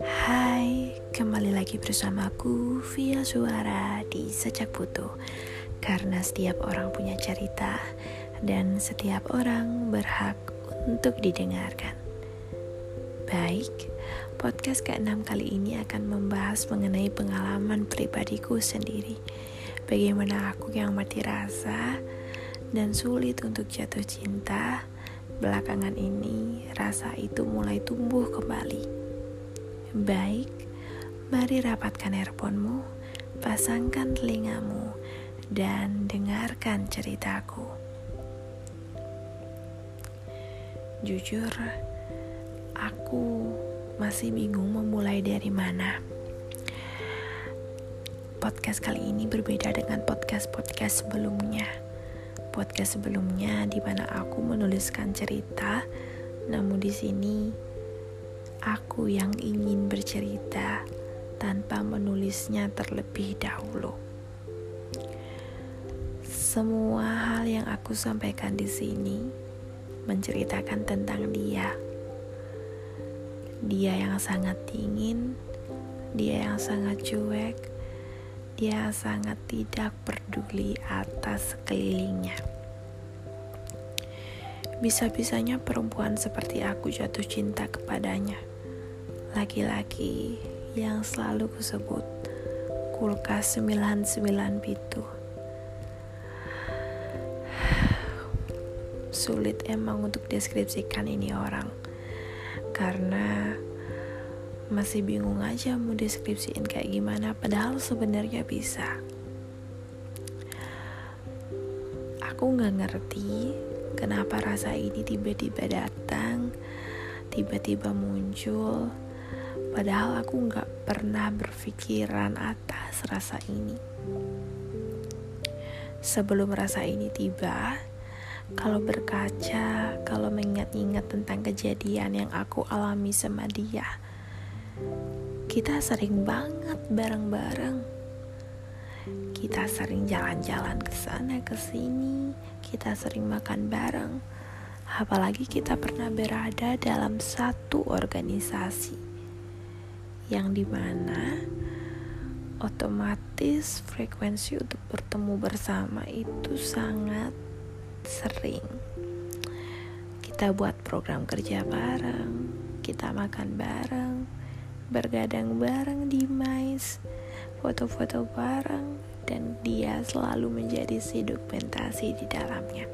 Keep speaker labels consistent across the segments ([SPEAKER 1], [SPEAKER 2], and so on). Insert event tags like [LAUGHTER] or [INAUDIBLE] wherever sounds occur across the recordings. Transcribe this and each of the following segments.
[SPEAKER 1] Hai, kembali lagi bersamaku via suara di Sejak Putu Karena setiap orang punya cerita dan setiap orang berhak untuk didengarkan. Baik, podcast ke-6 kali ini akan membahas mengenai pengalaman pribadiku sendiri. Bagaimana aku yang mati rasa dan sulit untuk jatuh cinta Belakangan ini rasa itu mulai tumbuh kembali Baik, mari rapatkan earphone-mu, pasangkan telingamu, dan dengarkan ceritaku. Jujur, aku masih bingung memulai dari mana. Podcast kali ini berbeda dengan podcast-podcast sebelumnya. Podcast sebelumnya di mana aku menuliskan cerita, namun di sini aku yang ingin bercerita tanpa menulisnya terlebih dahulu. Semua hal yang aku sampaikan di sini menceritakan tentang dia. Dia yang sangat dingin, dia yang sangat cuek, dia sangat tidak peduli atas sekelilingnya. Bisa-bisanya perempuan seperti aku jatuh cinta kepadanya laki-laki yang selalu kusebut kulkas 99 pintu. Sulit emang untuk deskripsikan ini orang karena masih bingung aja mau deskripsiin kayak gimana padahal sebenarnya bisa. Aku nggak ngerti kenapa rasa ini tiba-tiba datang, tiba-tiba muncul Padahal aku gak pernah berpikiran atas rasa ini. Sebelum rasa ini tiba, kalau berkaca, kalau mengingat-ingat tentang kejadian yang aku alami sama dia, kita sering banget bareng-bareng. Kita sering jalan-jalan ke sana ke sini, kita sering makan bareng. Apalagi kita pernah berada dalam satu organisasi yang di mana otomatis frekuensi untuk bertemu bersama itu sangat sering kita buat program kerja bareng kita makan bareng bergadang bareng di mais foto-foto bareng dan dia selalu menjadi si dokumentasi di dalamnya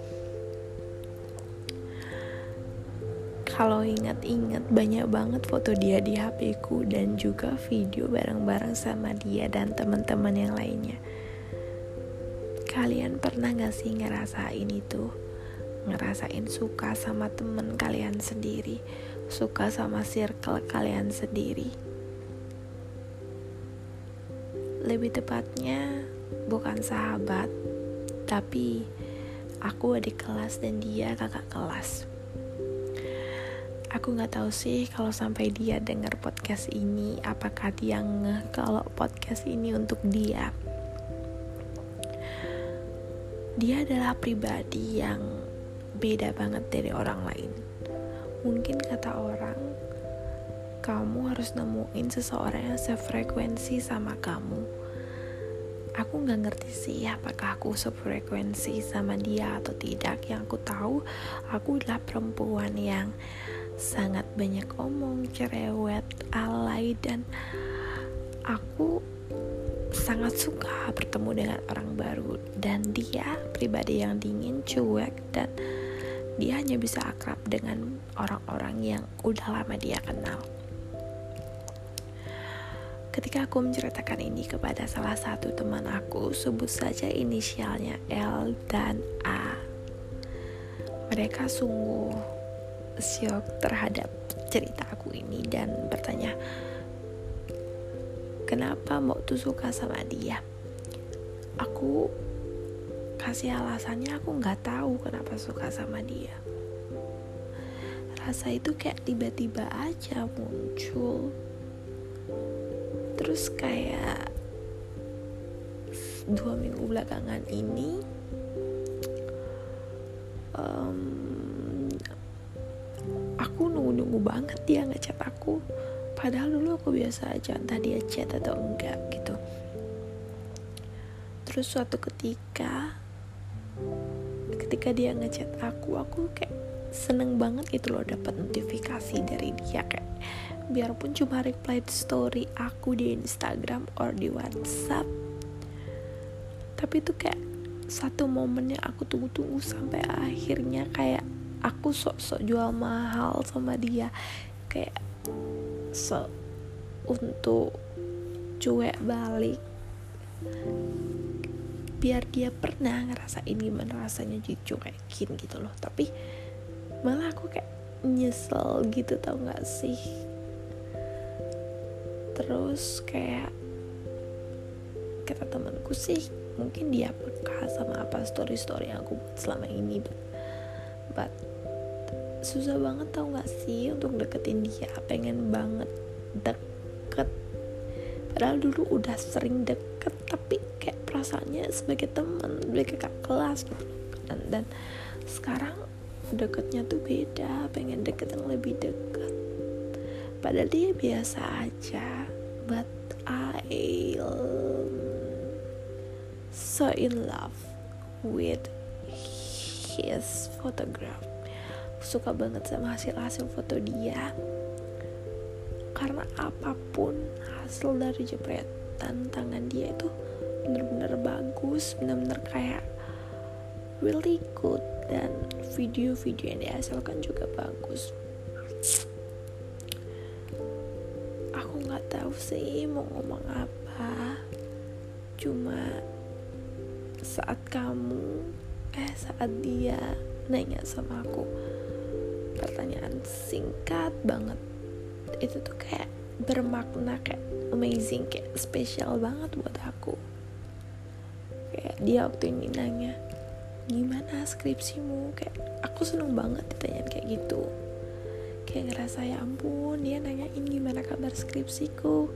[SPEAKER 1] kalau ingat-ingat banyak banget foto dia di HP ku dan juga video bareng-bareng sama dia dan teman-teman yang lainnya. Kalian pernah gak sih ngerasain itu? Ngerasain suka sama temen kalian sendiri, suka sama circle kalian sendiri. Lebih tepatnya bukan sahabat, tapi aku adik kelas dan dia kakak kelas. Aku nggak tahu sih kalau sampai dia dengar podcast ini apakah dia ngeh kalau podcast ini untuk dia. Dia adalah pribadi yang beda banget dari orang lain. Mungkin kata orang kamu harus nemuin seseorang yang sefrekuensi sama kamu. Aku nggak ngerti sih apakah aku sefrekuensi sama dia atau tidak. Yang aku tahu aku adalah perempuan yang sangat banyak omong, cerewet, alay dan aku sangat suka bertemu dengan orang baru. Dan dia pribadi yang dingin, cuek dan dia hanya bisa akrab dengan orang-orang yang udah lama dia kenal. Ketika aku menceritakan ini kepada salah satu teman aku, sebut saja inisialnya L dan A. Mereka sungguh syok terhadap cerita aku ini dan bertanya kenapa mau tuh suka sama dia? Aku kasih alasannya aku nggak tahu kenapa suka sama dia. Rasa itu kayak tiba-tiba aja muncul terus kayak dua minggu belakangan ini um, aku nunggu-nunggu banget dia ngechat aku. Padahal dulu aku biasa aja entah dia chat atau enggak gitu. Terus suatu ketika ketika dia ngechat aku aku kayak seneng banget gitu loh dapat notifikasi dari dia kayak biarpun cuma reply story aku di Instagram or di WhatsApp. Tapi itu kayak satu momen yang aku tunggu-tunggu sampai akhirnya kayak aku sok-sok jual mahal sama dia. Kayak so untuk cuek balik. Biar dia pernah ngerasain gimana rasanya dicuekin gitu loh. Tapi malah aku kayak nyesel gitu tau gak sih terus kayak kata temanku sih mungkin dia peka sama apa story story yang aku buat selama ini but, but susah banget tau gak sih untuk deketin dia. Pengen banget deket. Padahal dulu udah sering deket tapi kayak perasaannya sebagai teman sebagai kakak kelas gitu dan dan sekarang deketnya tuh beda pengen deket yang lebih deket padahal dia biasa aja. But I so in love with his photograph. Suka banget sama hasil-hasil foto dia. Karena apa pun hasil dari jepretan tangan dia itu bener-bener bagus bener-bener kayak really good. Dan video-video yang dihasilkan juga bagus aku nggak tahu sih mau ngomong apa. Cuma saat kamu eh saat dia nanya sama aku pertanyaan singkat banget itu tuh kayak bermakna kayak amazing kayak spesial banget buat aku. Kayak dia waktu ini nanya gimana skripsimu? Kayak aku seneng banget ditanyain kayak gitu kayak ngerasa ya ampun dia nanyain gimana kabar skripsiku.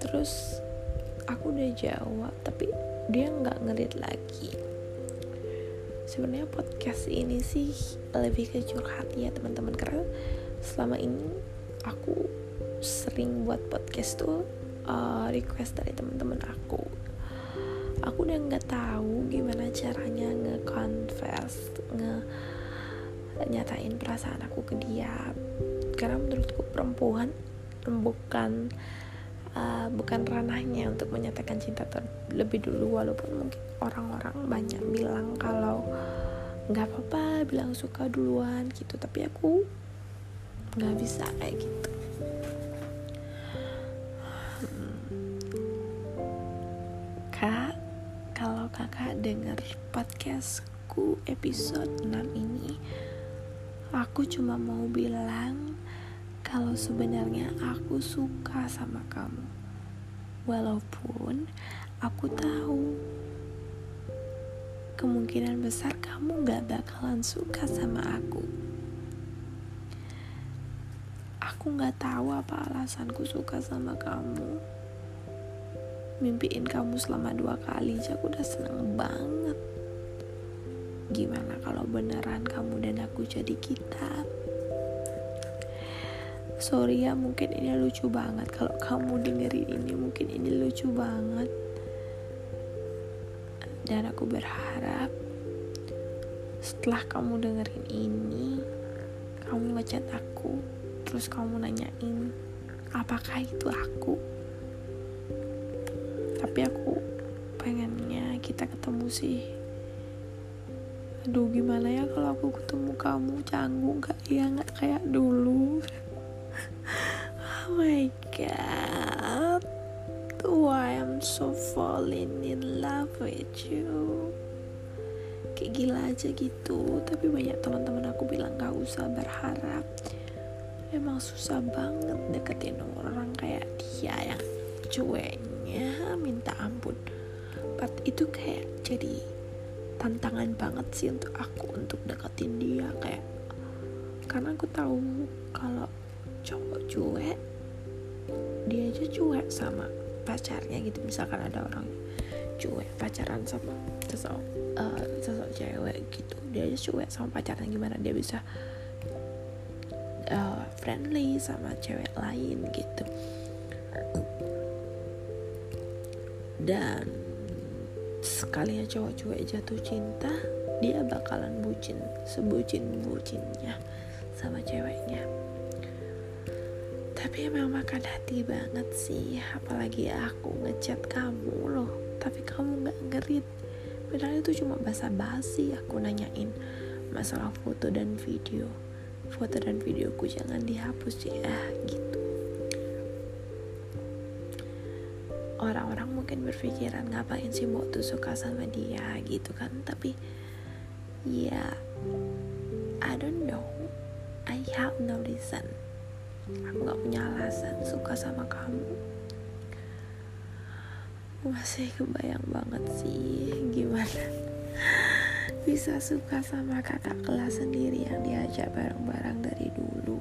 [SPEAKER 1] Terus aku udah jawab tapi dia nggak ngelit lagi. Sebenarnya podcast ini sih lebih ke curhat ya teman-teman. Karena selama ini aku sering buat podcast tuh uh, request dari teman-teman aku. Aku udah nggak tahu gimana caranya nge-confess nge nyatain perasaan aku ke dia. Karena menurutku perempuan bukan uh, bukan ranahnya untuk menyatakan cinta terlebih dulu. Walaupun mungkin orang-orang banyak bilang kalau nggak apa-apa bilang suka duluan gitu. Tapi aku nggak bisa kayak gitu. Kak kalau kakak denger podcastku episode 6 ini aku cuma mau bilang kalau sebenarnya aku suka sama kamu. Walaupun aku tahu kemungkinan besar kamu gak bakalan suka sama aku. Aku gak tahu apa alasanku suka sama kamu. Mimpiin kamu selama dua kali aja aku udah seneng banget. Gimana kalau beneran kamu dan aku jadi kita? sorry ya mungkin ini lucu banget. Kalau kamu dengerin ini mungkin ini lucu banget. Dan aku berharap setelah kamu dengerin ini kamu ngechat aku terus kamu nanyain apakah itu aku? Tapi aku pengennya kita ketemu sih aduh gimana ya kalau aku ketemu kamu? Canggung gak? Ya nggak kayak dulu? [LAUGHS] Oh my god. Why I'm so falling in love with you. Kayak gila aja gitu. Tapi banyak teman-teman aku bilang gak usah berharap. Emang susah banget deketin orang kayak dia yang cueknya. Minta ampun. But itu kayak jadi tantangan banget sih untuk aku untuk deketin dia kayak karena aku tahu kalau cowok cuek dia aja cuek sama pacarnya gitu. Misalkan ada orang cuek pacaran sama sosok uh, sosok cewek gitu dia aja cuek sama pacarnya. Gimana dia bisa uh, friendly sama cewek lain gitu. Dan sekalinya cowok cuek jatuh cinta dia bakalan bucin sebucin bucinnya sama ceweknya. Tapi emang makan hati banget sih apalagi aku ngechat kamu loh. Tapi kamu nggak ngerit. Padahal itu cuma basa-basi aku nanyain masalah foto dan video. Foto dan videoku jangan dihapus ya gitu orang-orang mungkin berpikiran ngapain sih mau tuh suka sama dia? Gitu kan. Tapi ya I don't know. I have no reason. Aku gak punya alasan suka sama kamu. Masih kebayang banget sih gimana [LAUGHS] bisa suka sama kakak kelas sendiri yang diajak bareng-bareng dari dulu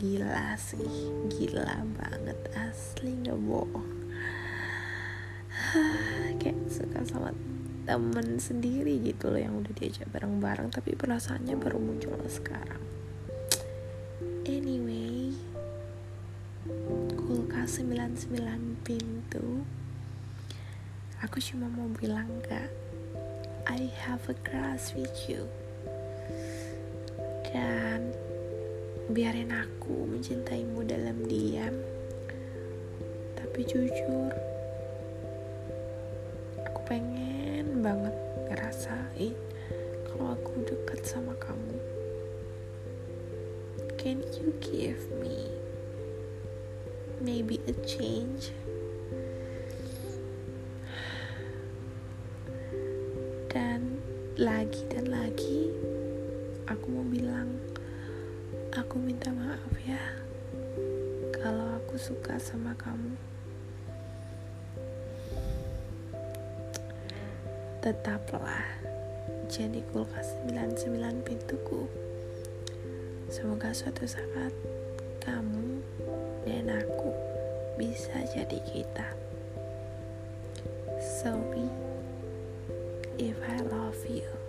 [SPEAKER 1] gila sih gila banget asli nggak bohong [SIGHS] kayak suka sama temen sendiri gitu loh yang udah diajak bareng-bareng tapi perasaannya baru muncul sekarang Anyway, kulkas 99 pintu. Aku cuma mau bilang kak, I have a crush with you. Dan biarin aku mencintaimu dalam diam. Tapi jujur, aku pengen banget ngerasain kalau aku dekat sama kamu. Can you give me maybe a change? Dan lagi dan lagi aku mau bilang aku minta maaf ya kalau aku suka sama kamu. Tetaplah jadi kulkas 99 pintuku. Semoga suatu saat kamu dan aku bisa jadi kita. Sorry if I love you.